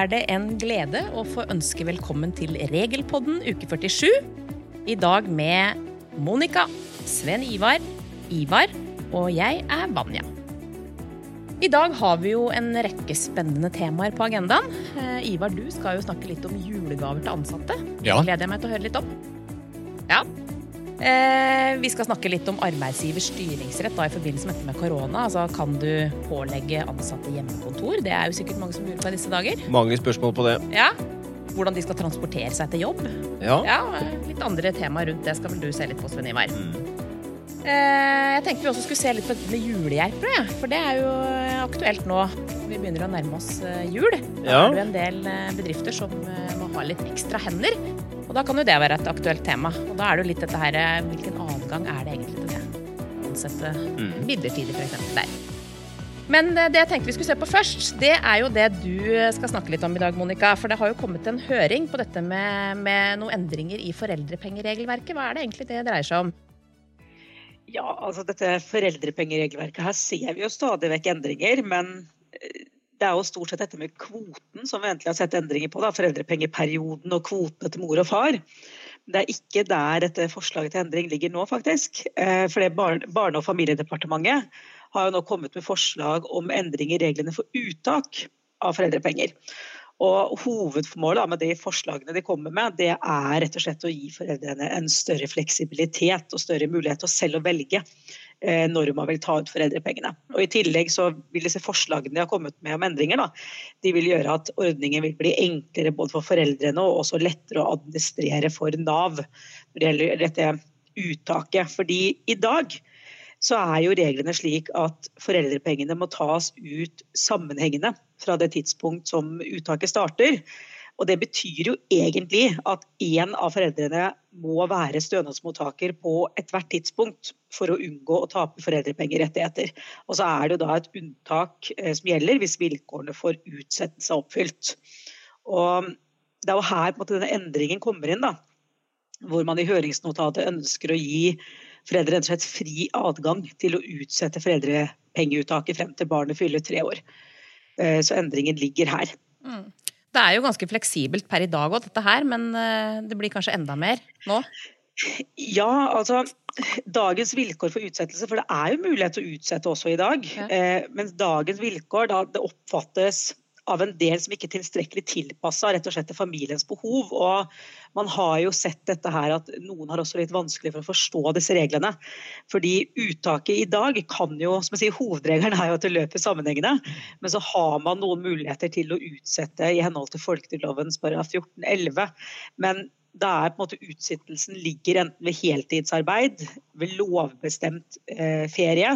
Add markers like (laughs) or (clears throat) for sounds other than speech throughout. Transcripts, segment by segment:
er det en glede å få ønske velkommen til Regelpodden uke 47. I dag med Monica, Sven Ivar, Ivar og jeg er Vanja. I dag har vi jo en rekke spennende temaer på agendaen. Eh, Ivar, du skal jo snakke litt om julegaver til ansatte. Ja. Det gleder jeg meg til å høre litt om. Ja. Eh, vi skal snakke litt om arbeidsgivers styringsrett da, i forbindelse med dette med korona. Altså, kan du pålegge ansatte hjemmekontor? Det er jo sikkert mange som lurer på i disse dager. Mange spørsmål på det. Ja. Hvordan de skal transportere seg til jobb. Ja. Ja, Litt andre temaer rundt det skal vel du se litt på, Sven Ivar. Mm. Eh, jeg tenkte vi også skulle se litt på dette med julehjelpere, ja. for det er jo aktuelt nå. Vi begynner å nærme oss eh, jul. Da Ja. er det en del eh, bedrifter som eh, må ha litt ekstra hender. Og da kan jo det være et aktuelt tema. Og da er det jo litt dette her eh, Hvilken adgang er det egentlig til det? Ansette Mm. midlertidig, f.eks. der. Men eh, det jeg tenkte vi skulle se på først, det er jo det du eh, skal snakke litt om i dag, Monica. For det har jo kommet en høring på dette med, med noen endringer i foreldrepengeregelverket. Hva er det egentlig det dreier seg om? Ja, altså dette foreldrepengeregelverket her ser vi jo stadig vekk endringer, men det er jo stort sett dette med kvoten som vi egentlig har sett endringer på. da, Foreldrepengeperioden og kvotene til mor og far. Det er ikke der dette forslaget til endring ligger nå, faktisk. Eh, For det Barne- og familiedepartementet har jo nå kommet med forslag om endring i reglene for uttak av foreldrepenger. Og Hovedformålet med de forslagene de kommer med, det er rett og slett å gi foreldrene en større fleksibilitet og større mulighet til selv å velge når man vil ta ut foreldrepengene. Og I tillegg så vil disse forslagene de har kommet med om endringer, da, de vil gjøre at ordningen vil bli enklere både for foreldrene og også lettere å administrere for Nav når det gjelder dette uttaket. Fordi i dag så er jo reglene slik at foreldrepengene må tas ut sammenhengende fra det tidspunkt som uttaket starter. Og Det betyr jo egentlig at én av foreldrene må være stønadsmottaker på ethvert tidspunkt for å unngå å tape foreldrepengerettigheter. Og så er det jo da et unntak eh, som gjelder hvis vilkårene for utsettelse er oppfylt. Og Det er jo her på en måte, denne endringen kommer inn, da, hvor man i høringsnotatet ønsker å gi foreldre rett og slett fri adgang til å utsette foreldrepengeuttaket frem til barnet fyller tre år. Eh, Så endringen ligger her. Det er jo ganske fleksibelt per i dag òg, dette her, men eh, det blir kanskje enda mer nå? Ja, altså dagens vilkår for utsettelse, for det er jo mulighet til å utsette også i dag. Ja. Eh, mens dagens vilkår da, det oppfattes av en del som ikke er tilstrekkelig tilpassa rett og slett til familiens behov. Og man har jo sett dette her at noen har også litt vanskelig for å forstå disse reglene. Fordi uttaket i dag kan jo, som jeg sier, hovedregelen er jo at det løper sammenhengende. Men så har man noen muligheter til å utsette i henhold til folketrygdloven § 14-11. Men da er på en måte utsittelsen ligger enten ved heltidsarbeid, ved lovbestemt eh, ferie,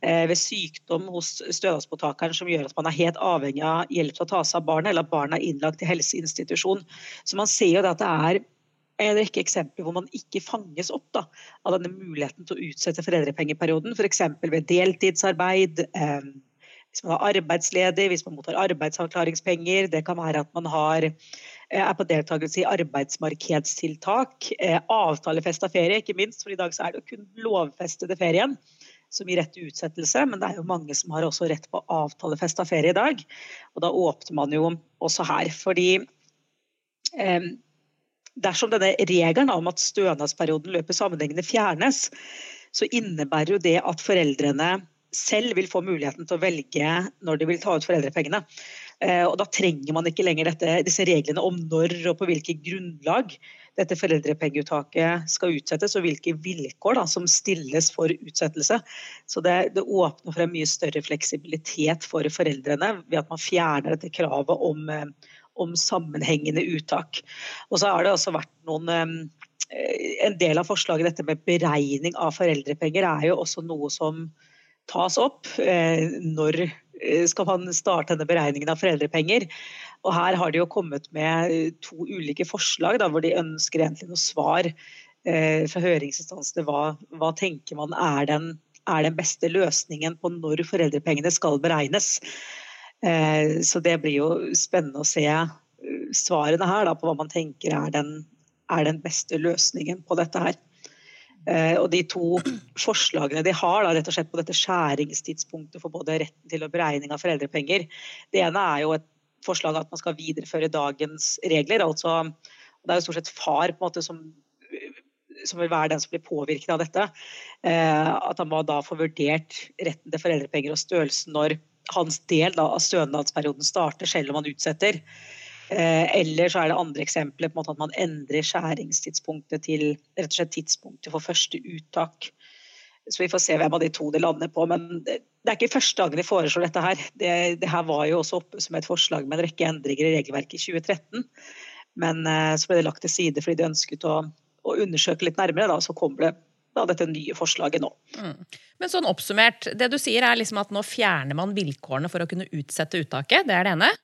eh, ved sykdom hos stønadsmottakeren som gjør at man er helt avhengig av hjelp til å ta seg av barnet, eller at barnet er innlagt til helseinstitusjon. Så man ser jo at det er en rekke eksempler hvor man ikke fanges opp da, av denne muligheten til å utsette foreldrepengeperioden, f.eks. ved deltidsarbeid. Eh, hvis man er arbeidsledig, hvis man mottar arbeidsavklaringspenger. Det kan være at man har, er på deltakelse i arbeidsmarkedstiltak. Eh, avtalefesta ferie, ikke minst, for i dag er det jo kun lovfestede ferien som gir rett til utsettelse. Men det er jo mange som har også rett på avtalefesta ferie i dag. Og da åpner man jo også her. Fordi eh, dersom denne regelen om at stønadsperioden løper sammenhengende fjernes, så innebærer jo det at foreldrene selv vil få muligheten til å velge når de vil ta ut foreldrepengene. Eh, Og Da trenger man ikke lenger dette, disse reglene om når og på hvilke grunnlag dette foreldrepengeuttaket skal utsettes, og hvilke vilkår da, som stilles for utsettelse. Så det, det åpner for en mye større fleksibilitet for foreldrene ved at man fjerner dette kravet om, eh, om sammenhengende uttak. Og så har det også vært noen eh, En del av forslaget dette med beregning av foreldrepenger er jo også noe som tas opp. Eh, Når eh, skal man starte denne beregningen av foreldrepenger? Og her har de jo kommet med to ulike forslag da, hvor de ønsker egentlig noe svar eh, fra høringsinstansene. Hva, hva tenker man er den, er den beste løsningen på når foreldrepengene skal beregnes? Eh, Så det blir jo spennende å se svarene her da, på hva man tenker er den, er den beste løsningen på dette her. Eh, Og de to forslagene de har da, rett og slett på dette skjæringstidspunktet for både retten til og beregning av foreldrepenger, det ene er jo et forslag at man skal videreføre dagens regler. altså Det er jo stort sett far på en måte som, som vil være den som blir påvirket av dette. Eh, at han må da få vurdert retten til foreldrepenger og størrelsen når hans del da, av stønadsperioden starter, selv om han utsetter. Eh, eller så er det andre eksempler på en måte at man endrer skjæringstidspunktet til rett og slett tidspunktet for første uttak. Så vi får se hvem av de to det lander på. Men det er ikke første gangen de foreslår dette her. Det, det, her var jo også oppe som et forslag med en rekke endringer i regelverket i 2013. Men eh, så ble det lagt til side fordi de ønsket å, å undersøke litt nærmere. Da, så kommer det da, dette nye forslaget nå. Mm. Men sånn oppsummert, det du sier er liksom at nå fjerner man vilkårene for å kunne utsette uttaket. Det er det ene.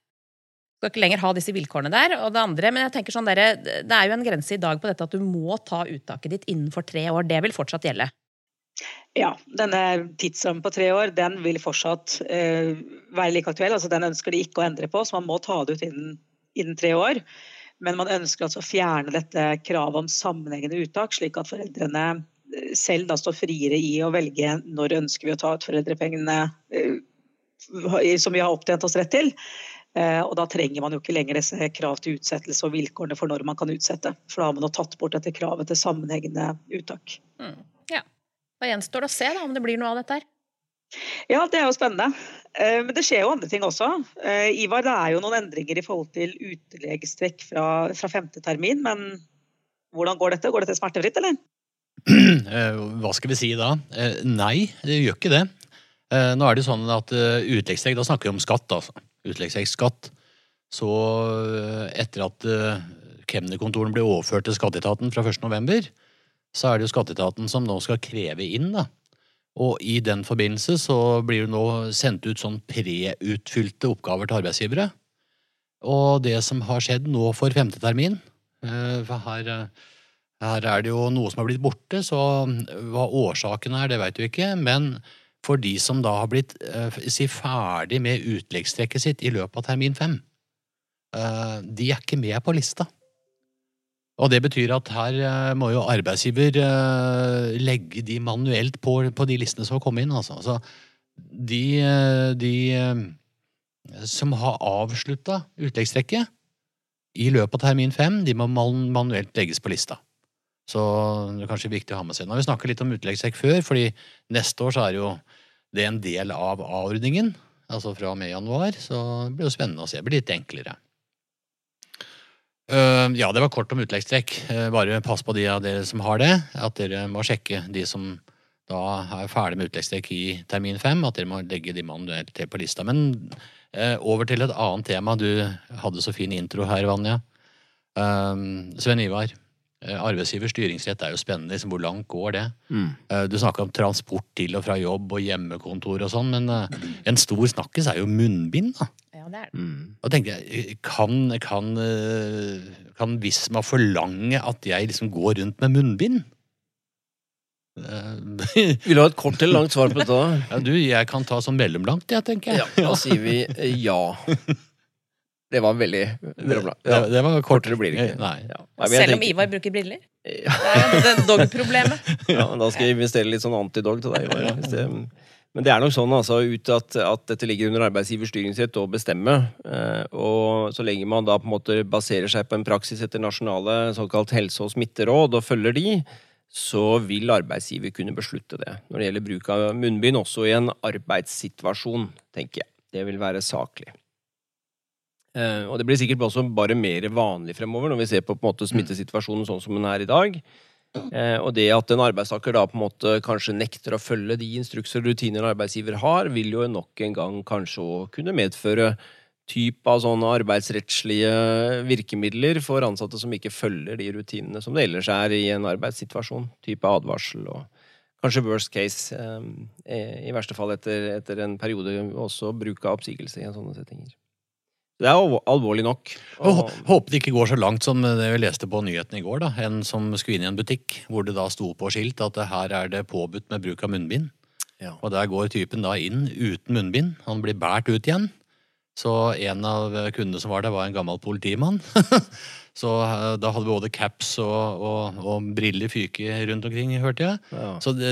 Skal ikke lenger ha disse vilkårene der. Og det andre, men jeg tenker sånn der, det er jo en grense i dag på dette at du må ta uttaket ditt innenfor tre år. Det vil fortsatt gjelde? Ja, denne tidsrammen på tre år den vil fortsatt eh, være like aktuell. altså Den ønsker de ikke å endre på, så man må ta det ut innen, innen tre år. Men man ønsker altså å fjerne dette kravet om sammenhengende uttak, slik at foreldrene eh, selv da står friere i å velge når ønsker vi å ta ut foreldrepengene eh, som vi har opptjent oss rett til. Eh, og da trenger man jo ikke lenger disse krav til utsettelse og vilkårene for når man kan utsette. For da har man jo tatt bort dette kravet til sammenhengende uttak. Mm. Da gjenstår det å se da, om det blir noe av dette her. Ja, det er jo spennende. Eh, men det skjer jo andre ting også. Eh, Ivar, det er jo noen endringer i forhold til utelegestrekk fra, fra femte termin. Men hvordan går dette? Går dette smertefritt, eller? (clears throat) Eh, hva skal vi si da? Nei, det gjør ikke det. Nå er det sånn at utleggstrekk, da snakker vi om skatt, altså. Utleggstrekk Så etter at kemnerkontorene ble overført til skatteetaten fra 1.11., så er det jo skatteetaten som nå skal kreve inn, da. Og i den forbindelse så blir det nå sendt ut sånn preutfylte oppgaver til arbeidsgivere. Og det som har skjedd nå for femte termin, eh, for her, her er det jo noe som har blitt borte, så hva årsaken er, det veit vi ikke. Men for de som da har blitt eh, si ferdig med utleggstrekket sitt i løpet av termin fem, eh, de er ikke med på lista. Og det betyr at her eh, må jo arbeidsgiver legge de manuelt på, på de listene som har kommet inn. Altså. altså de, de som har avslutta utleggstrekket i løpet av termin fem, de må manuelt legges på lista. Så det er kanskje viktig å ha med seg. Nå har vi snakket litt om utleggstrekk før, fordi neste år så er det jo det en del av A-ordningen. Altså fra og med januar. Så det blir jo spennende å se. Det blir litt enklere. Uh, ja, det var kort om utleggstrekk. Uh, bare pass på de av dere som har det. At dere må sjekke de som da er ferdig med utleggstrekk i termin fem. At dere må legge de manuelt til på lista. Men uh, over til et annet tema. Du hadde så fin intro her, Vanja. Sven Ivar. Arbeidsgivers styringsrett er jo spennende. Liksom, hvor langt går det? Mm. Du snakker om transport til og fra jobb og hjemmekontor og sånn, men en stor snakkes er jo munnbind. da det er det. Mm. Og tenkte jeg, kan, kan, eh, kan Visma forlange at jeg liksom går rundt med munnbind? (laughs) Vil du ha et kort eller langt svar på dette? ja, du, Jeg kan ta sånn mellomlangt, jeg, tenker jeg. Ja, da sier vi eh, ja. (laughs) Det var veldig bra. Ja, det, det var kort. Kortere blir det ikke. Nei. Ja. Selv om Ivar bruker briller? Ja. Det er dog-problemet. (laughs) Ja, da skal jeg investere litt sånn antidog til deg, Ivar. Men det er nok sånn altså, ut at, at dette ligger under arbeidsgivers styringsrett å bestemme. Eh, og så lenge man da på en måte baserer seg på en praksis etter nasjonale såkalt helse- og smitteråd og følger de, så vil arbeidsgiver kunne beslutte det. Når det gjelder bruk av munnbind, også i en arbeidssituasjon, tenker jeg. Det vil være saklig. Eh, og det blir sikkert også bare mer vanlig fremover, når vi ser på, på måte, smittesituasjonen sånn som den er i dag. Eh, og det at en arbeidstaker da på en måte kanskje nekter å følge de instrukser og rutiner en arbeidsgiver har, vil jo nok en gang kanskje òg kunne medføre type av sånne arbeidsrettslige virkemidler for ansatte som ikke følger de rutinene som det ellers er i en arbeidssituasjon. Type advarsel og kanskje worst case, eh, i verste fall etter, etter en periode også bruk av oppsigelse i sånne settinger. Det er alvorlig nok. Og... Håper det ikke går så langt som det vi leste på nyhetene i går. da. En som skulle inn i en butikk hvor det da sto på skilt at her er det påbudt med bruk av munnbind. Ja. Og der går typen da inn uten munnbind. Han blir båret ut igjen. Så en av kundene som var der, var en gammel politimann. (laughs) Så eh, da hadde vi både caps og, og, og briller fyke rundt omkring, hørte jeg. Ja. Så det,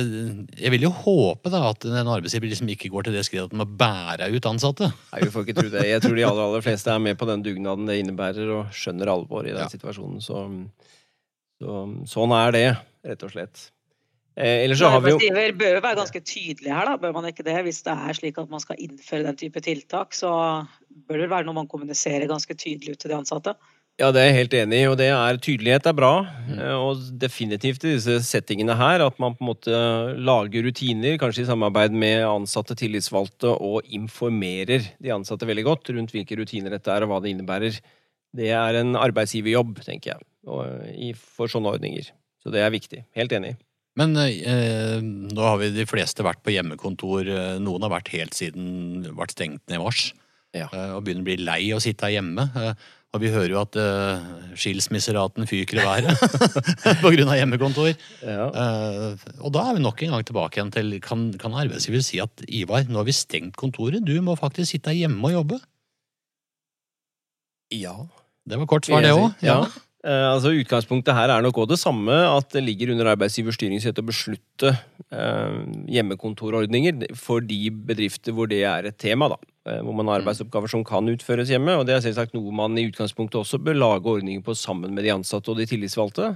jeg vil jo håpe da at en arbeidsgiver liksom ikke går til det skrittet at de må bære ut ansatte. Nei, vi får ikke tro det. Jeg tror de aller, aller fleste er med på den dugnaden det innebærer, og skjønner alvoret i den Ja. situasjonen. Så, så sånn er det, rett og slett. Eh, ellers så har vi jo Arbeidsgiver bør være ganske tydelig her, da. Bør man ikke det? Hvis det er slik at man skal innføre den type tiltak, så bør det være noe man kommuniserer ganske tydelig ut til de ansatte. Ja, det er jeg helt enig i, og det er tydelighet er bra. Mm. Og definitivt i disse settingene her, at man på en måte lager rutiner, kanskje i samarbeid med ansatte tillitsvalgte, og informerer de ansatte veldig godt rundt hvilke rutiner dette er, og hva det innebærer. Det er en arbeidsgiverjobb, tenker jeg, for sånne ordninger. Så det er viktig. Helt enig. Men eh, nå har vi de fleste vært på hjemmekontor. eh, Noen har vært helt siden det ble stengt ned i mars. Ja. eh, Og begynner å bli lei å sitte hjemme. Og vi hører jo at uh, skilsmisseraten fyker i været (laughs) av hjemmekontor. Ja. Uh, Og da er vi nok en gang tilbake igjen til Kan, kan arbeidsgiver si at Ivar, nå har vi stengt kontoret, du må faktisk sitte hjemme og jobbe? ja. Det var kort svar, det òg. si. Ja. Uh, altså Utgangspunktet her er nok også det samme, at det ligger under arbeidsgivers styringsrett å beslutte hjemmekontorordninger for de bedrifter hvor det er et tema, da. Eh, hvor man har arbeidsoppgaver som kan utføres hjemme. Og det er selvsagt noe man i utgangspunktet også bør lage ordninger på sammen med de ansatte og de tillitsvalgte.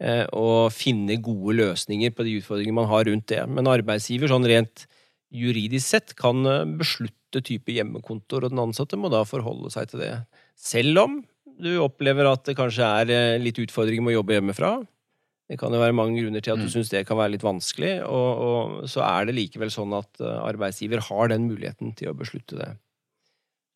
eh, Og finne gode løsninger på de utfordringene man har rundt det. Men arbeidsgiver sånn rent juridisk sett kan eh, beslutte type hjemmekontor, og den ansatte må da forholde seg til det. Selv om du opplever at det kanskje er litt utfordringer med å jobbe hjemmefra. Det kan jo være mange grunner til at du Mm. syns det kan være litt vanskelig, og, og så er det likevel sånn at eh, arbeidsgiver har den muligheten til å beslutte det.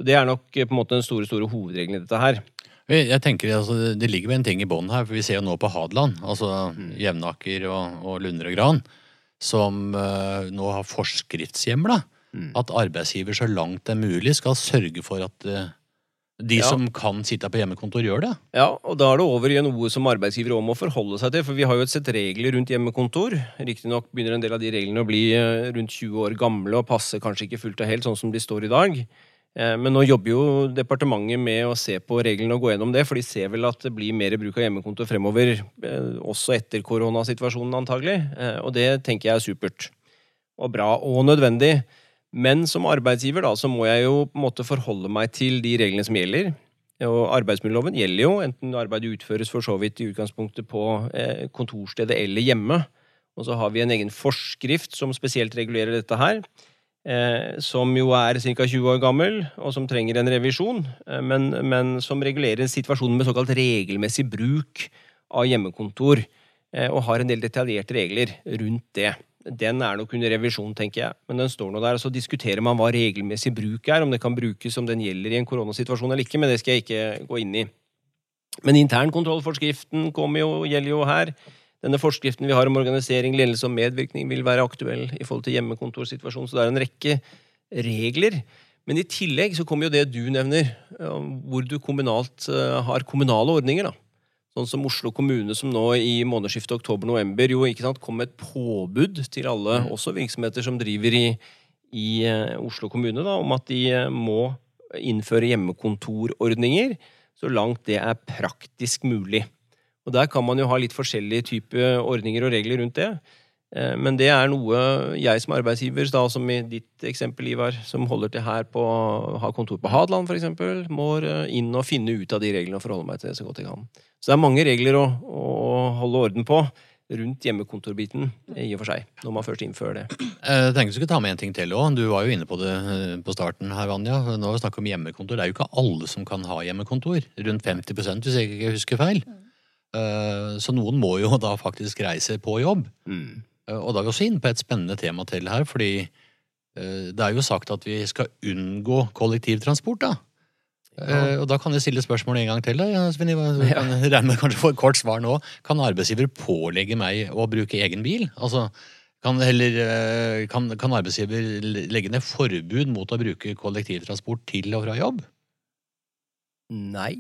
Så Det er nok eh, på en måte den store store hovedregelen i dette her. Jeg tenker altså, Det ligger vel en ting i bånn her, for vi ser jo nå på Hadeland, altså Mm. Jevnaker og, og Lunder og Gran, som uh, nå har forskriftshjemla Mm. at arbeidsgiver så langt det er mulig skal sørge for at eh, de Ja. som kan sitte på hjemmekontor, gjør det. Ja, og da er det over i noe som arbeidsgivere òg må forholde seg til, for vi har jo et sett regler rundt hjemmekontor. Riktignok begynner en del av de reglene å bli eh, rundt 20 år gamle og passer kanskje ikke fullt og helt sånn som de står i dag. Eh, Men nå jobber jo departementet med å se på reglene og gå gjennom det, for de ser vel at det blir mer bruk av hjemmekontor fremover, eh, også etter koronasituasjonen antagelig. Og det tenker jeg er supert. Og bra og nødvendig. Men som arbeidsgiver da, så må jeg jo på en måte forholde meg til de reglene som gjelder. Og arbeidsmiljøloven gjelder jo, enten arbeidet utføres for så vidt i utgangspunktet på eh, kontorstedet eller hjemme. Og så har vi en egen forskrift som spesielt regulerer dette her. Eh, som jo er ca. 20 år gammel, og som trenger en revisjon. Eh, men, men som regulerer situasjonen med såkalt regelmessig bruk av hjemmekontor. Eh, og har en del detaljerte regler rundt det. Den er nok under revisjon, tenker jeg. Men den står nå der, og så diskuterer man hva regelmessig bruk er. Om det kan brukes som den gjelder i en koronasituasjon eller ikke, men det skal jeg ikke gå inn i. Men internkontrollforskriften jo, gjelder jo her. Denne forskriften vi har om organisering, ledelse og medvirkning vil være aktuell i forhold til hjemmekontorsituasjonen, så det er en rekke regler. Men i tillegg så kommer jo det du nevner, eh, hvor du kommunalt eh, har kommunale ordninger. da. Sånn som Oslo kommune, som nå i månedsskiftet oktober-november jo ikke sant, kom med et påbud til alle, også virksomheter som driver i, i eh, Oslo kommune, da, om at de eh, må innføre hjemmekontorordninger så langt det er praktisk mulig. Og Der kan man jo ha litt forskjellige typer ordninger og regler rundt det. Eh, Men det er noe jeg som arbeidsgiver, da, som i ditt eksempel, Ivar, som holder til her på har kontor på Hadeland f.eks., må eh, inn og finne ut av de reglene og forholde meg til det så godt jeg kan. Så det er mange regler å, å holde orden på rundt hjemmekontorbiten i og for seg, når man først innfører det. Eh, Jeg tenkte du skulle ta med en ting til òg. Du var jo inne på det eh, på starten her, Vanja. Nå har vi snakket om hjemmekontor. Det er jo ikke alle som kan ha hjemmekontor. Rundt 50% hvis jeg ikke husker feil. Eh, Så noen må jo da faktisk reise på jobb. Mm. Eh, Og da er vi også inne på et spennende tema til her, fordi eh, det er jo sagt at vi skal unngå kollektivtransport, da. Ja. og da kan jeg stille spørsmålet en gang til. da, ja. Kan (laughs) jeg med kanskje få et kort svar nå. Kan arbeidsgiver pålegge meg å bruke egen bil? Altså, kan, heller, eh, kan, kan arbeidsgiver legge ned forbud mot å bruke kollektivtransport til og fra jobb? Nei,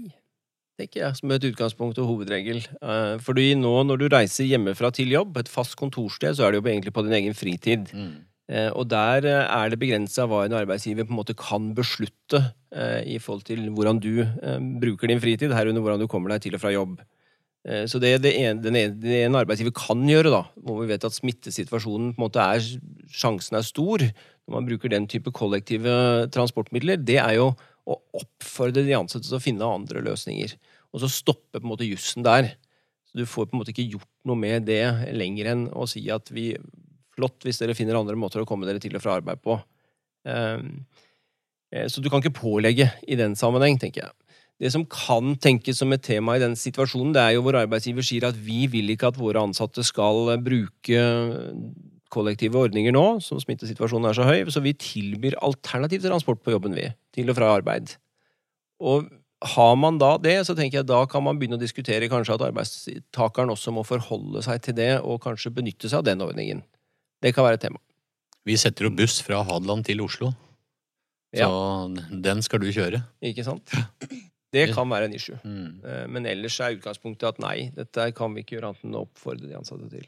tenker jeg, som et utgangspunkt og hovedregel. Eh, Fordi nå når du reiser hjemmefra til jobb, et fast kontorsted, så er det jo egentlig på din egen fritid. Mm. Eh, og der eh, er det begrensa hva en arbeidsgiver på en måte kan beslutte i forhold til hvordan du bruker din fritid, herunder hvordan du kommer deg til og fra jobb. Så det, det, en, ene, det en arbeidsgiver kan gjøre, da, hvor vi vet at smittesituasjonen på en måte er Sjansen er stor når man bruker den type kollektive transportmidler, det er jo å oppfordre de ansatte til å finne andre løsninger. Og så stoppe på en måte jussen der. Så du får på en måte ikke gjort noe med det lenger enn å si at vi Flott hvis dere finner andre måter å komme dere til og fra arbeid på. Ehm, eh, så du kan ikke pålegge i den sammenheng, tenker jeg. Det som kan tenkes som et tema i den situasjonen, det er jo hvor arbeidsgiver sier at vi vil ikke at våre ansatte skal bruke kollektive ordninger nå, som smittesituasjonen er så høy, så vi tilbyr alternativ transport på jobben, vi. Til og fra arbeid. Og har man da det, så tenker jeg da kan man begynne å diskutere kanskje at arbeidstakeren også må forholde seg til det, og kanskje benytte seg av den ordningen. Det kan være et tema. Vi setter jo buss fra Hadeland til Oslo. Så ja. den skal du kjøre. Ikke sant? Det kan være en issue. Mm. Eh, men ellers er utgangspunktet at nei, dette kan vi ikke gjøre annet enn å oppfordre de ansatte til.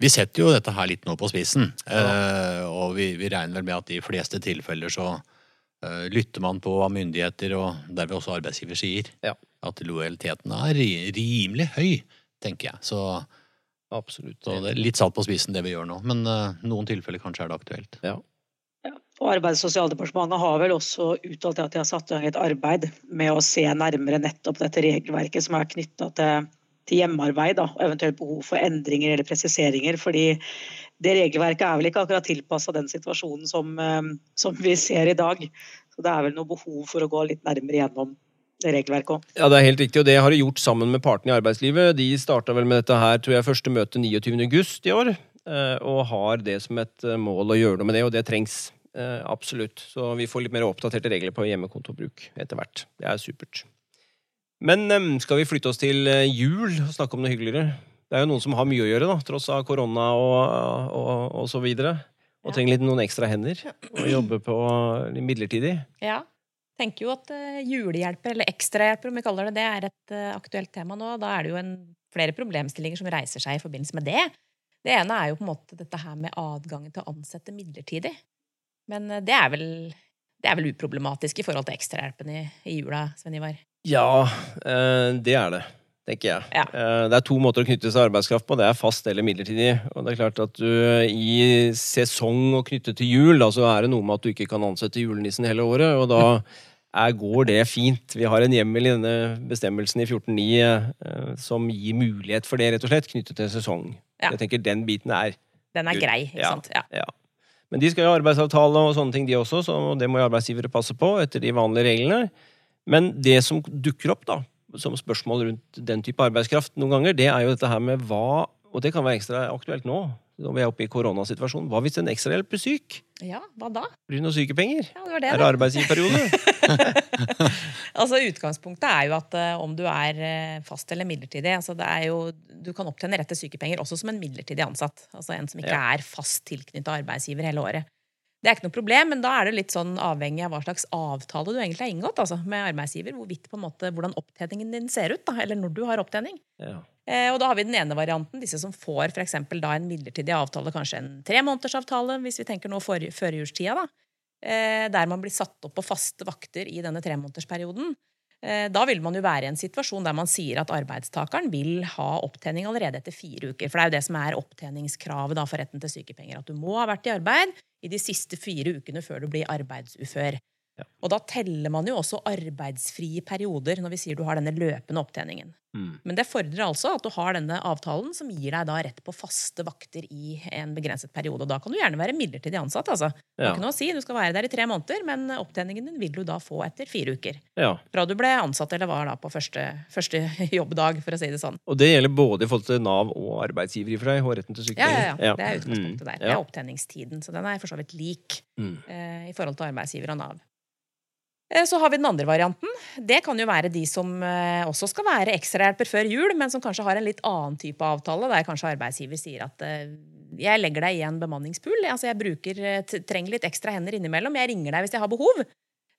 Vi setter jo dette her litt nå på spissen, ja. uh, og vi, vi, regner vel med at i de fleste tilfeller så uh, lytter man på hva myndigheter og derved også arbeidsgiver sier. Ja. At lojaliteten er rimelig høy, tenker jeg. Så Absolutt. Så det er litt satt på spissen, det vi gjør nå. Men uh, noen tilfeller kanskje er det aktuelt. Ja. ja. Og Arbeids- og sosialdepartementet har vel også uttalt at de har satt i gang et arbeid med å se nærmere nettopp dette regelverket som er knytta til, til, hjemmearbeid, da, og eventuelt behov for endringer eller presiseringer. fordi det regelverket er vel ikke akkurat tilpassa den situasjonen som, um, som vi ser i dag. Så det er vel noe behov for å gå litt nærmere gjennom regelverket òg. Ja, det er helt riktig, og det har de gjort sammen med partene i arbeidslivet. De starta vel med dette her, tror jeg, første møte 29.8 i år, eh, og har det som et eh, mål å gjøre noe med det, og det trengs. Eh, absolutt. Så vi får litt mer oppdaterte regler på hjemmekontobruk etter hvert. Det er supert. Men skal vi flytte oss til jul og snakke om noe hyggeligere? Det er jo noen som har mye å gjøre, da, tross av korona og, og, og så videre. Og trenger litt noen ekstra hender å jobbe på midlertidig. Ja, tenker jo at uh, julehjelper, eller ekstrahjelper om vi kaller det det, er et uh, aktuelt tema nå. Da er det jo en, flere problemstillinger som reiser seg i forbindelse med det. Det ene er jo på en måte dette her med adgangen til å ansette midlertidig. Men det er vel det er vel uproblematisk i forhold til ekstrahjelpen i, i jula, Sven Ivar? Ja, det er det tenker jeg. Ja. Det er to måter å knytte seg arbeidskraft på. Det er fast eller midlertidig. Og det er klart at du i sesong og knyttet til jul, da, så er det noe med at du ikke kan ansette julenissen hele året. Og da (laughs) er, går det fint. Vi har en hjemmel i denne bestemmelsen i 14.9 eh, som gir mulighet for det, rett og slett, knyttet til sesong. Ja. Jeg tenker Den biten er Den er grei, ikke ja, sant? Ja. ja. Men de skal jo ha arbeidsavtale og sånne ting, de også, så det må jo arbeidsgivere passe på etter de vanlige reglene. Men det som dukker opp da, som spørsmål rundt den type arbeidskraft noen ganger, det er jo dette her med hva Og det kan være ekstra aktuelt nå, når vi er oppe i koronasituasjonen. Hva hvis en ekstrahjelp blir syk? Ja, hva da? Blir det noen sykepenger? Ja, det var det, er det arbeidsgiverperiode? (laughs) (laughs) altså Utgangspunktet er jo at uh, om du er uh, fast eller midlertidig altså det er jo, Du kan opptjene rett til sykepenger også som en midlertidig ansatt. Altså En som ikke ja. er fast tilknyttet arbeidsgiver hele året. Det er ikke noe problem, men da er det litt sånn avhengig av hva slags avtale du egentlig har inngått altså, med arbeidsgiver. Hvorvidt på en måte, Hvordan opptjeningen din ser ut, da, eller når du har opptjening. Ja. Eh, og da har vi den ene varianten, disse som får for da en midlertidig avtale, kanskje en tremånedersavtale, hvis vi tenker nå førjulstida, da. Eh, der man blir satt opp på faste vakter i denne tremånedersperioden. Eh, da vil man jo være i en situasjon der man sier at arbeidstakeren vil ha opptjening allerede etter fire uker. For det er jo det som er opptjeningskravet for retten til sykepenger. At du må ha vært i arbeid i de siste fire ukene før du blir arbeidsufør. Ja. Og da teller man jo også arbeidsfrie perioder når vi sier du har denne løpende opptjeningen. Mm. Men det fordrer altså at du har denne avtalen som gir deg da rett på faste vakter i en begrenset periode. Og da kan du gjerne være midlertidig ansatt. altså. Det ja. ikke noe å si, Du skal være der i tre måneder, men opptjeningen din vil du da få etter fire uker. Ja. Fra du ble ansatt eller var da på første, første, jobbdag, for å si det sånn. Og det gjelder både i forhold til Nav og arbeidsgiver i for deg, og retten til sykepenger? Ja, ja, ja. Det er utgangspunktet mm. der. Det er opptjeningstiden. Så den er for så vidt lik mm. eh, i forhold til arbeidsgiver og Nav. Eh, så har vi den andre varianten. Det kan jo være de som eh, også skal være ekstrahjelper før jul, men som kanskje har en litt annen type avtale, der kanskje arbeidsgiver sier at eh, jeg legger deg i en bemanningspool. Altså jeg bruker, trenger litt ekstra hender innimellom. Jeg ringer deg hvis jeg har behov.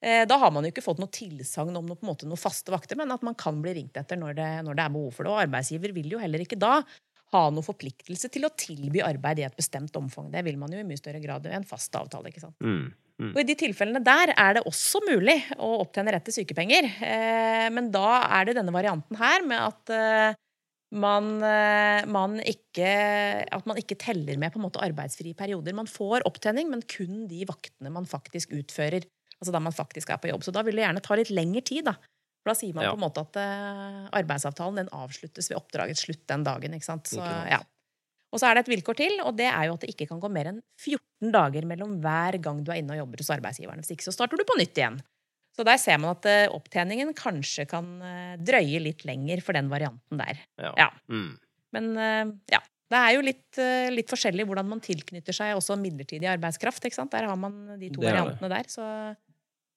Da har man jo ikke fått noe tilsagn om noe, måte, noen faste vakter, men at man kan bli ringt etter når det, når det, er behov for det. Og arbeidsgiver vil jo heller ikke da ha noen forpliktelse til å tilby arbeid i et bestemt omfang. Det vil man jo i mye større grad i en fast avtale. ikke sant? Mm. Og I de tilfellene der er det også mulig å opptjene rett til sykepenger. Eh, men da er det denne varianten her med at eh, man, eh, man ikke, at man ikke teller med på en måte arbeidsfrie perioder. Man får opptjening, men kun de vaktene man faktisk utfører. Altså da man faktisk er på jobb. Så da vil det gjerne ta litt lengre tid. da. For da sier man Ja. på en måte at arbeidsavtalen den avsluttes ved oppdragets slutt den dagen. ikke sant? Så, ja. Og så er det et vilkår til, og det er jo at det ikke kan gå mer enn 14 dager mellom hver gang du er inne og jobber hos arbeidsgiveren. Hvis ikke så starter du på nytt igjen. Så der ser man at eh, opptjeningen kanskje kan eh, drøye litt lenger for den varianten der. Ja. Ja. Mm. Men eh, ja, det er jo litt, litt forskjellig hvordan man tilknytter seg også midlertidig arbeidskraft. ikke sant? Der har man de to variantene der. Så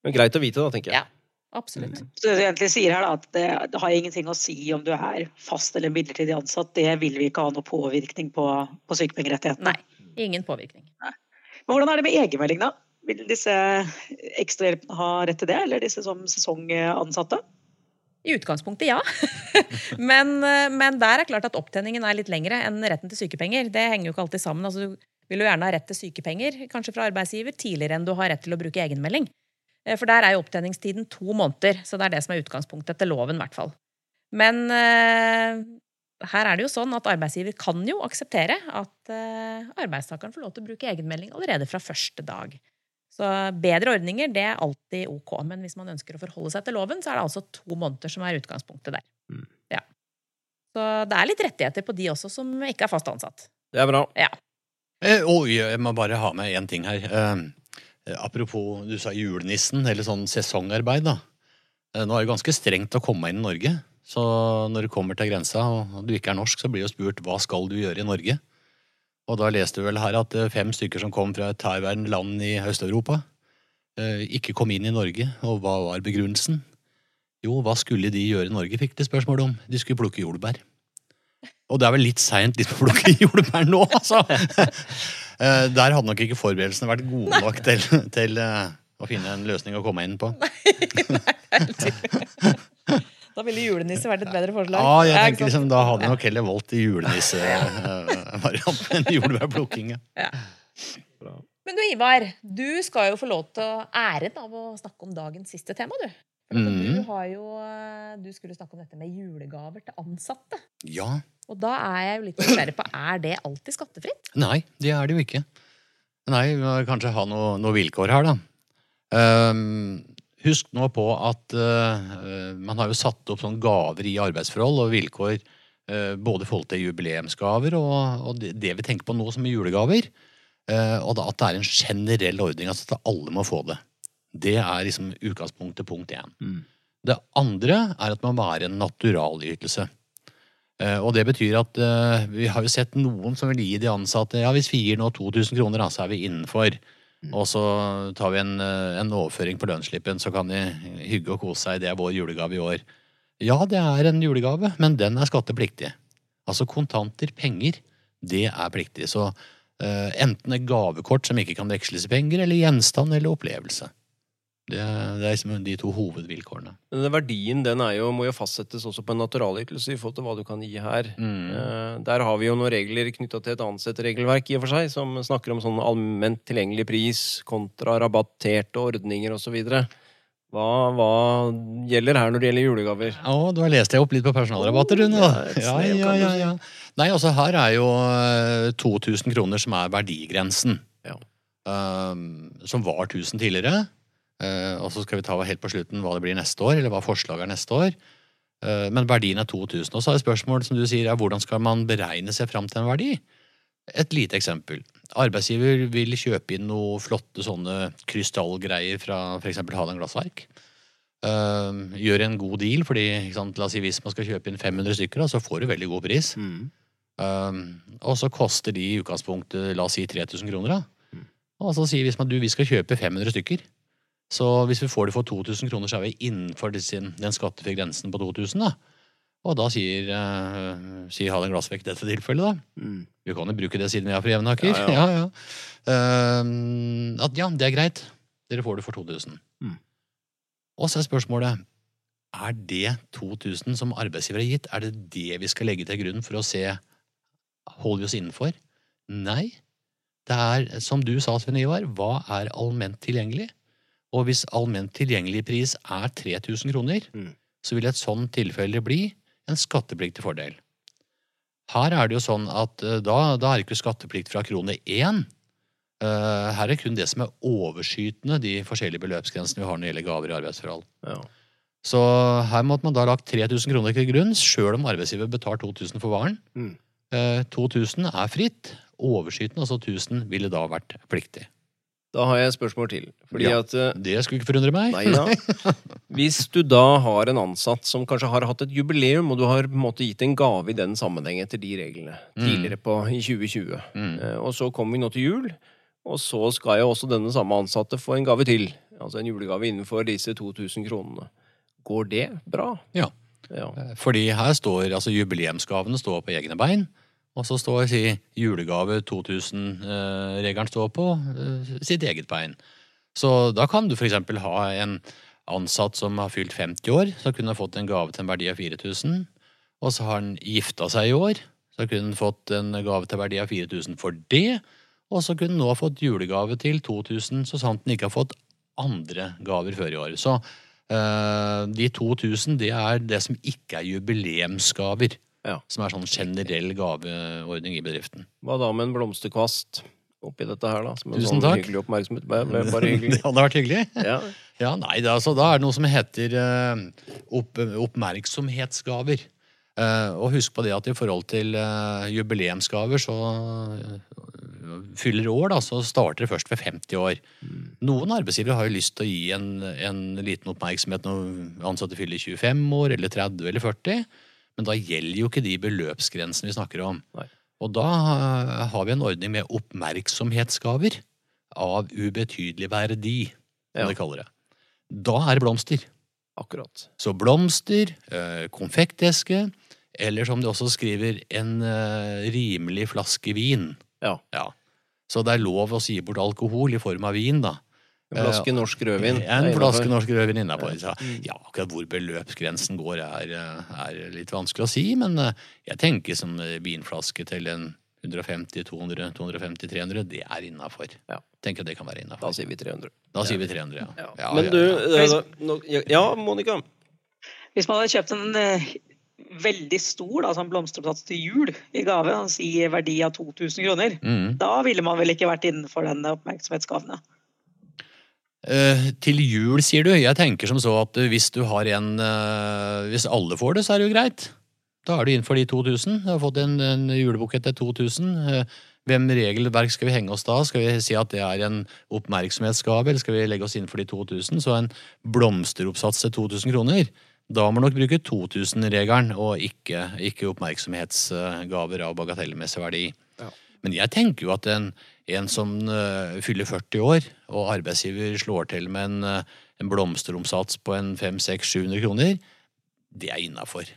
Men greit å vite, da, tenker jeg. Ja. Absolutt. Så det du egentlig sier her da, at det, det har ingenting å si om du er fast eller midlertidig ansatt. Det vil vi ikke ha noe påvirkning på, på sykepengerettighetene. Nei. Ingen påvirkning. Men hvordan er det med egenmelding, da? Vil disse ekstrahjelpene ha rett til det, eller disse som sesongansatte? I utgangspunktet, ja. (laughs) men, eh, men der er klart at opptjeningen er litt lengre enn retten til sykepenger. Det henger jo ikke alltid sammen. Altså, du vil jo gjerne ha rett til sykepenger, kanskje fra arbeidsgiver, tidligere enn du har rett til å bruke egenmelding. Eh, For der er jo opptjeningstiden to måneder, så det er det som er utgangspunktet etter loven, i hvert fall. Men eh, her er det jo sånn at arbeidsgiver kan jo akseptere at eh, arbeidstakeren får lov til å bruke egenmelding allerede fra første dag. Så bedre ordninger, det er alltid ok. Men hvis man ønsker å forholde seg til loven, så er det altså to måneder som er utgangspunktet der. Mm. Ja. Så det er litt rettigheter på de også som ikke er fast ansatt. Det er bra. Eh, Oi, jeg må bare ha med én ting her. Eh, apropos, du sa julenissen, eller sånn sesongarbeid, da. Eh, nå er det ganske strengt å komme inn i Norge. Så når du kommer til grensa og du ikke er norsk, så blir du spurt hva skal du gjøre i Norge. Og da leste du vel her at eh, fem stykker som kom fra et herværende land i Øst-Europa, eh, ikke kom inn i Norge. Og hva var begrunnelsen? Jo, hva skulle de gjøre i Norge, fikk de spørsmål om. De skulle plukke jordbær. Og det er vel litt seint litt å plukke jordbær nå, altså. Eh, Der hadde nok ikke forberedelsene vært gode nok til, til uh, å finne en løsning å komme inn på. Nei, (laughs) Da ville julenisse vært et bedre forslag. Ja, jeg tenker liksom, Da hadde jeg nok heller valgt julenissevarianten enn jordbærplukking. (laughs) ja. Men du Ivar, du skal jo få lov til æren av å snakke om dagens siste tema, du. Mhm. Du, har jo, eh, du skulle snakke om dette med julegaver til ansatte. Ja. Og da er jeg jo litt nysgjerrig på er det alltid skattefritt? Nei, det er det jo ikke. Nei, vi må kanskje ha noen noe vilkår her, da. Um, husk nå på at uh, man har jo satt opp sånne gaver i arbeidsforhold og vilkår uh, både i forhold til jubileumsgaver og, og det, det vi tenker på nå som er julegaver. Uh, og da, at det er en generell ordning, altså at alle må få det. Det er liksom utgangspunktet punkt én. Mm. Det andre er at man må være en naturalytelse. Eh, Og det betyr at eh, vi har jo sett noen som vil gi de ansatte Ja, hvis vi gir nå 2000 kroner, så er vi innenfor. Og så tar vi en, eh, en overføring på lønnsslippen, så kan de hygge og kose seg. Det er vår julegave i år. Ja, det er en julegave, men den er skattepliktig. Altså kontanter, penger, det er pliktig. Så uh, enten et gavekort som ikke kan veksles i penger, eller gjenstand eller opplevelse. Det, det er liksom de to hovedvilkårene. Men den verdien den er jo, må jo fastsettes også på en naturalytelse i forhold til hva du kan gi her. Mm. Eh, Der har vi jo noen regler knytta til et ansetterregelverk i og for seg, som snakker om sånn allment tilgjengelig pris kontra rabatterte ordninger osv. Hva, hva gjelder her når det gjelder julegaver? Å, du har lest deg opp litt på personalrabatter, du nå. Ja, Ja, ja, ja, ja. Nei, altså her er jo eh, 2000 kroner som er verdigrensen. Ja. Um, som var 1000 tidligere. Eh, og så skal vi ta helt på slutten hva det blir neste år, eller hva forslaget er neste år. Eh, men verdien er 2000. Og så er spørsmålet som du sier, er hvordan skal man beregne seg fram til en verdi? Et lite eksempel. Arbeidsgiver vil kjøpe inn noe flotte sånne krystallgreier fra f.eks. Hadeland Glassverk. Uh, gjør en god deal, fordi sant, la oss si hvis man skal kjøpe inn 500 stykker, så får du veldig god pris. Mm. Um, og så koster de i utgangspunktet la oss si 3000 kroner. da. Mm. Og så sier hvis man, du, vi skal kjøpe 500 stykker, så hvis vi får det for 2000 kroner, så er vi innenfor den skattefrie grensen på 2000. da. Og da sier, uh, sier Halen Glassvekk i dette tilfellet, da. Mm. Vi kan jo bruke det siden vi er fra Jevnaker. Ja, Ja, (laughs) ja. uh, at ja, det er greit. Dere får det for 2000. Mm. Og så er spørsmålet er det 2000 som arbeidsgiver har gitt, er det det vi skal legge til grunn for å se holder vi oss innenfor? Nei. Det er, som du sa, Sven Ivar, hva er allment tilgjengelig? Og hvis allment tilgjengelig pris er 3000 kroner, Mm. så vil et sånt tilfelle bli en skattepliktig fordel. Her er det jo sånn at eh, da, da er det ikke skatteplikt fra krone én. Eh, her er det kun det som er overskytende de forskjellige beløpsgrensene vi har når det gjelder gaver i arbeidsforhold. Ja. Så her måtte man da ha lagt 3000 kroner til grunn, sjøl om arbeidsgiver betaler 2000 for varen. Mm. Eh, 2000 er fritt. Overskytende, altså 1000, ville da vært pliktig. Da har jeg et spørsmål til. Fordi Ja. at eh, Det skulle ikke forundre meg. Nei ja. (laughs) Hvis du da har en ansatt som kanskje har hatt et jubileum, og du har på en måte gitt en gave i den sammenheng etter de reglene tidligere på, i 2020, Mm. eh, og så kommer vi nå til jul, og så skal jo også denne samme ansatte få en gave til. Altså en julegave innenfor disse 2000 kronene. Går det bra? Ja. Ja. Fordi her står altså jubileumsgavene står på egne bein. Og så står si, julegave 2000-regelen står på eh, sitt eget bein. Så da kan du f.eks. ha en ansatt som har fylt 50 år, så kunne ha fått en gave til en verdi av 4000. Og så har han gifta seg i år, så kunne han fått en gave til verdi av 4000 for det. Og så kunne han nå ha fått julegave til 2000, så sant han ikke har fått andre gaver før i år. Så eh, de 2000, det er det som ikke er jubileumsgaver. Ja. Som er sånn generell gaveordning i bedriften. Hva da med en blomsterkvast oppi dette her, da? Som en Tusen sånn takk. hyggelig oppmerksomhet. Bare, (laughs) hyggelig. Det hadde vært hyggelig. Ja. Ja, nei, det, altså, da er det noe som heter eh, opp, oppmerksomhetsgaver. Uh, og husk på det at i forhold til uh, jubileumsgaver, så uh, fyller år, da, så starter det først ved 50 år. Noen arbeidsgivere har jo lyst til å gi en, en liten oppmerksomhet når ansatte fyller 25 år, eller 30 eller 40, men da gjelder jo ikke de beløpsgrensene vi snakker om. Nei. Og da eh, har vi en ordning med oppmerksomhetsgaver av ubetydelig verdi, som Ja. de kaller det. Da er det blomster. Akkurat. Så blomster, eh, konfekteske, eller som de også skriver, en eh, rimelig flaske vin. Ja. Så det er lov å si bort alkohol i form av vin, da. En flaske norsk rødvin. En flaske norsk rødvin innafor. Ja, akkurat hvor beløpsgrensen går, er, eh, er litt vanskelig å si, men eh, jeg tenker som eh, vinflaske til en 150, 200, 250, 300, det er innafor. Ja. Tenker det kan være Da sier vi 300. Da sier vi 300, ja. Ja. Ja, Men du ja. eh, Monica. Hvis man hadde kjøpt en eh, veldig stor da, sånn blomsteroppsats til jul i gave, i verdi av 2000 kroner, Mm. da ville man vel ikke vært innenfor den oppmerksomhetsgaven? ja. Eh, til jul, sier du. Jeg tenker som så at eh, hvis du har en eh, Hvis alle får det, så er det jo greit. Da er du innenfor de 2000. Du har fått en, en julebukett til 2000. Eh, hvem regelverk skal vi henge oss da? Skal vi si at det er en oppmerksomhetsgave, eller skal vi legge oss innenfor de 2000? Så en blomsteroppsats til 2000 kroner. Da må du nok bruke 2000-regelen, og ikke, ikke oppmerksomhetsgaver av bagatellmessig verdi. Ja. Men jeg tenker jo at en, en som uh, fyller 40 år, og arbeidsgiver slår til med en, uh, en blomsteromsats på en 500-600-700 kroner, det er innafor.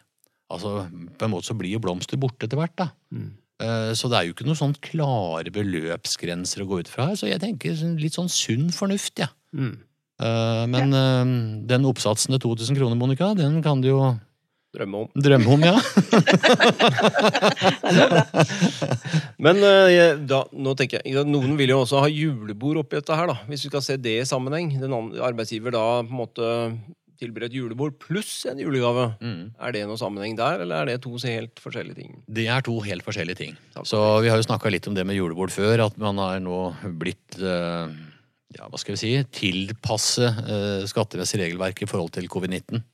Altså, på en måte så blir jo blomster borte etter hvert, da. Mm. Uh, Så det er jo ikke noen sånn klare beløpsgrenser å gå ut fra her, så jeg tenker sånn litt sånn sunn fornuft, ja. Mm. Men eh, den oppsatsen til 2000 kroner, Monica, den kan du jo Drømme om. drømme om, ja. (laughs) Men eh, da, nå tenker jeg, noen vil jo også ha julebord oppi dette her, da. Hvis vi skal se det i sammenheng. Den andre, arbeidsgiver da på en måte tilbyr et julebord pluss en julegave. Mm. Er det noen sammenheng der, eller er det to helt forskjellige ting? Det er to helt forskjellige ting. Takk. Så vi har jo snakka litt om det med julebord før, at man har nå blitt eh, ja, hva skal vi si, tilpasse eh, skattemessig regelverk i forhold til covid-19.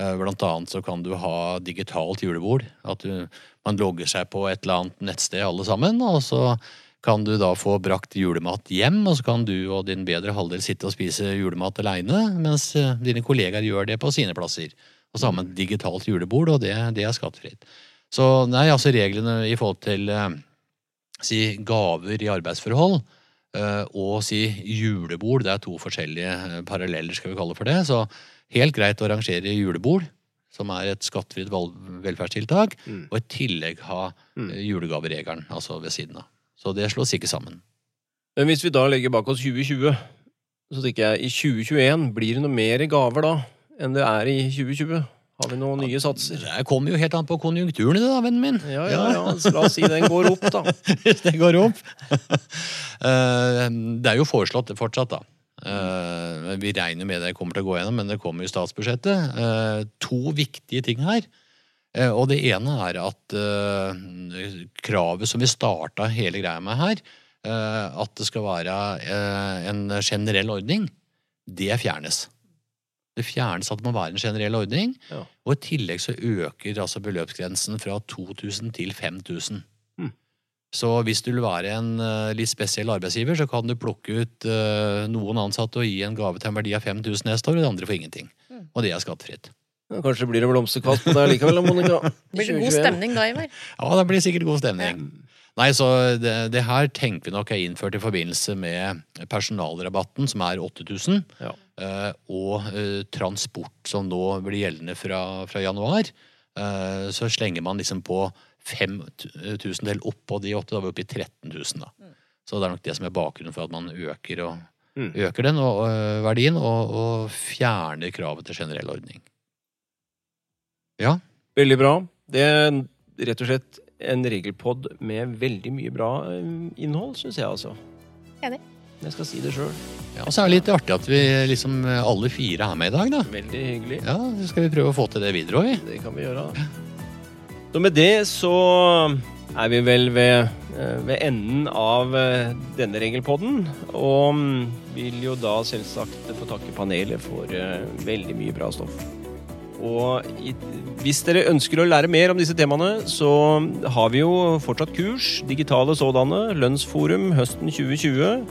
Eh, Blant annet så kan du ha digitalt julebord. At du, man logger seg på et eller annet nettsted alle sammen, og så kan du da få brakt julemat hjem, og så kan du og din bedre halvdel sitte og spise julemat aleine, mens eh, dine kollegaer gjør det på sine plasser. Og så har man digitalt julebord, og det, det er skattefritt. Så nei, altså reglene i forhold til eh, si gaver i arbeidsforhold og si julebord, det er to forskjellige eh, paralleller, skal vi kalle for det. Så helt greit å arrangere julebord, som er et skattefritt velferdstiltak, Mm. og i tillegg ha Mm. eh, julegaveregelen, altså ved siden av. Så det slås ikke sammen. Men hvis vi da legger bak oss 2020, så tenker jeg i 2021 blir det noe mer gaver da enn det er i 2020. Har vi noen nye satser? Det kommer jo helt an på konjunkturen i det, da, vennen min. Ja, ja, ja. Så la oss si den går opp, da. (laughs) Hvis den går opp. (laughs) Eh, det er jo foreslått fortsatt, da. Eh, Vi regner med det kommer til å gå gjennom, men det kommer i statsbudsjettet. Eh, To viktige ting her. Og det ene er at kravet som vi starta hele greia med her, at det skal være en generell ordning, det fjernes. Det fjernes at det må være en generell ordning. Ja. Og i tillegg så øker altså beløpsgrensen fra 2000 til 5000. Mm. Så hvis du vil være en eh, litt spesiell arbeidsgiver, så kan du plukke ut eh, noen ansatte og gi en gave til en verdi av 5000 neste år, og de andre får ingenting. Mm. Og det er skattefritt. Ja, Kanskje blir det blomsterkast på deg likevel, Monica. (laughs) Blir det god stemning da, Ivar? Ja, det blir sikkert god stemning. Nei, så det, det her tenker vi nok er innført i forbindelse med personalrabatten, som er 8000, Ja. Eh, og eh, transport, som nå blir gjeldende fra, fra januar. Eh, så slenger man liksom på 5000 del oppå de åtte, da er vi oppe i 13 000. Da. Så det er nok det som er bakgrunnen for at man øker, og, Mm. øker den og, og verdien, og, og fjerner kravet til generell ordning. Ja, Veldig bra. Det er rett og slett en regelpod med veldig mye bra innhold, syns jeg, altså. Enig. Jeg skal si det sjøl. ja og så er det litt artig at vi liksom alle fire er med i dag, da. Veldig hyggelig. Ja, så skal vi prøve å få til det videre òg, vi. Det kan vi gjøre. Så med det så er vi vel ved, eh, ved enden av eh, denne regelpodden. Og mm, vil jo da selvsagt få takke panelet for eh, veldig mye bra stoff. Og hvis dere ønsker å lære mer om disse temaene, så har vi jo fortsatt kurs, digitale sådanne, Lønnsforum høsten 2020.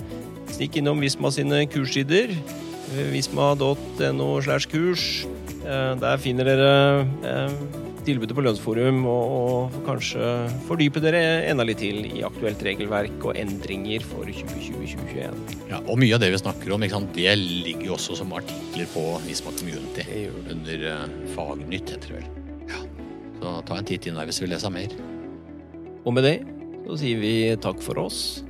Stikk innom Visma sine kurssider, eh, visma.no slash kurs. Eh, Der finner dere eh, tilbudet på Lønnsforum, og, og kanskje fordype dere enda litt til i aktuelt regelverk og endringer for 2020-2021. Ja, og mye av det vi snakker om, sant, det ligger jo også som artikler på Visma Community. Det gjør. Under uh, Fagnytt, heter det vel. Ja. Så ta en titt inn der hvis du vil lese mer. Og med det så sier vi takk for oss.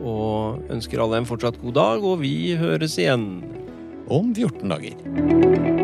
Og ønsker alle en fortsatt god dag, og vi høres igjen. Om 14 dager.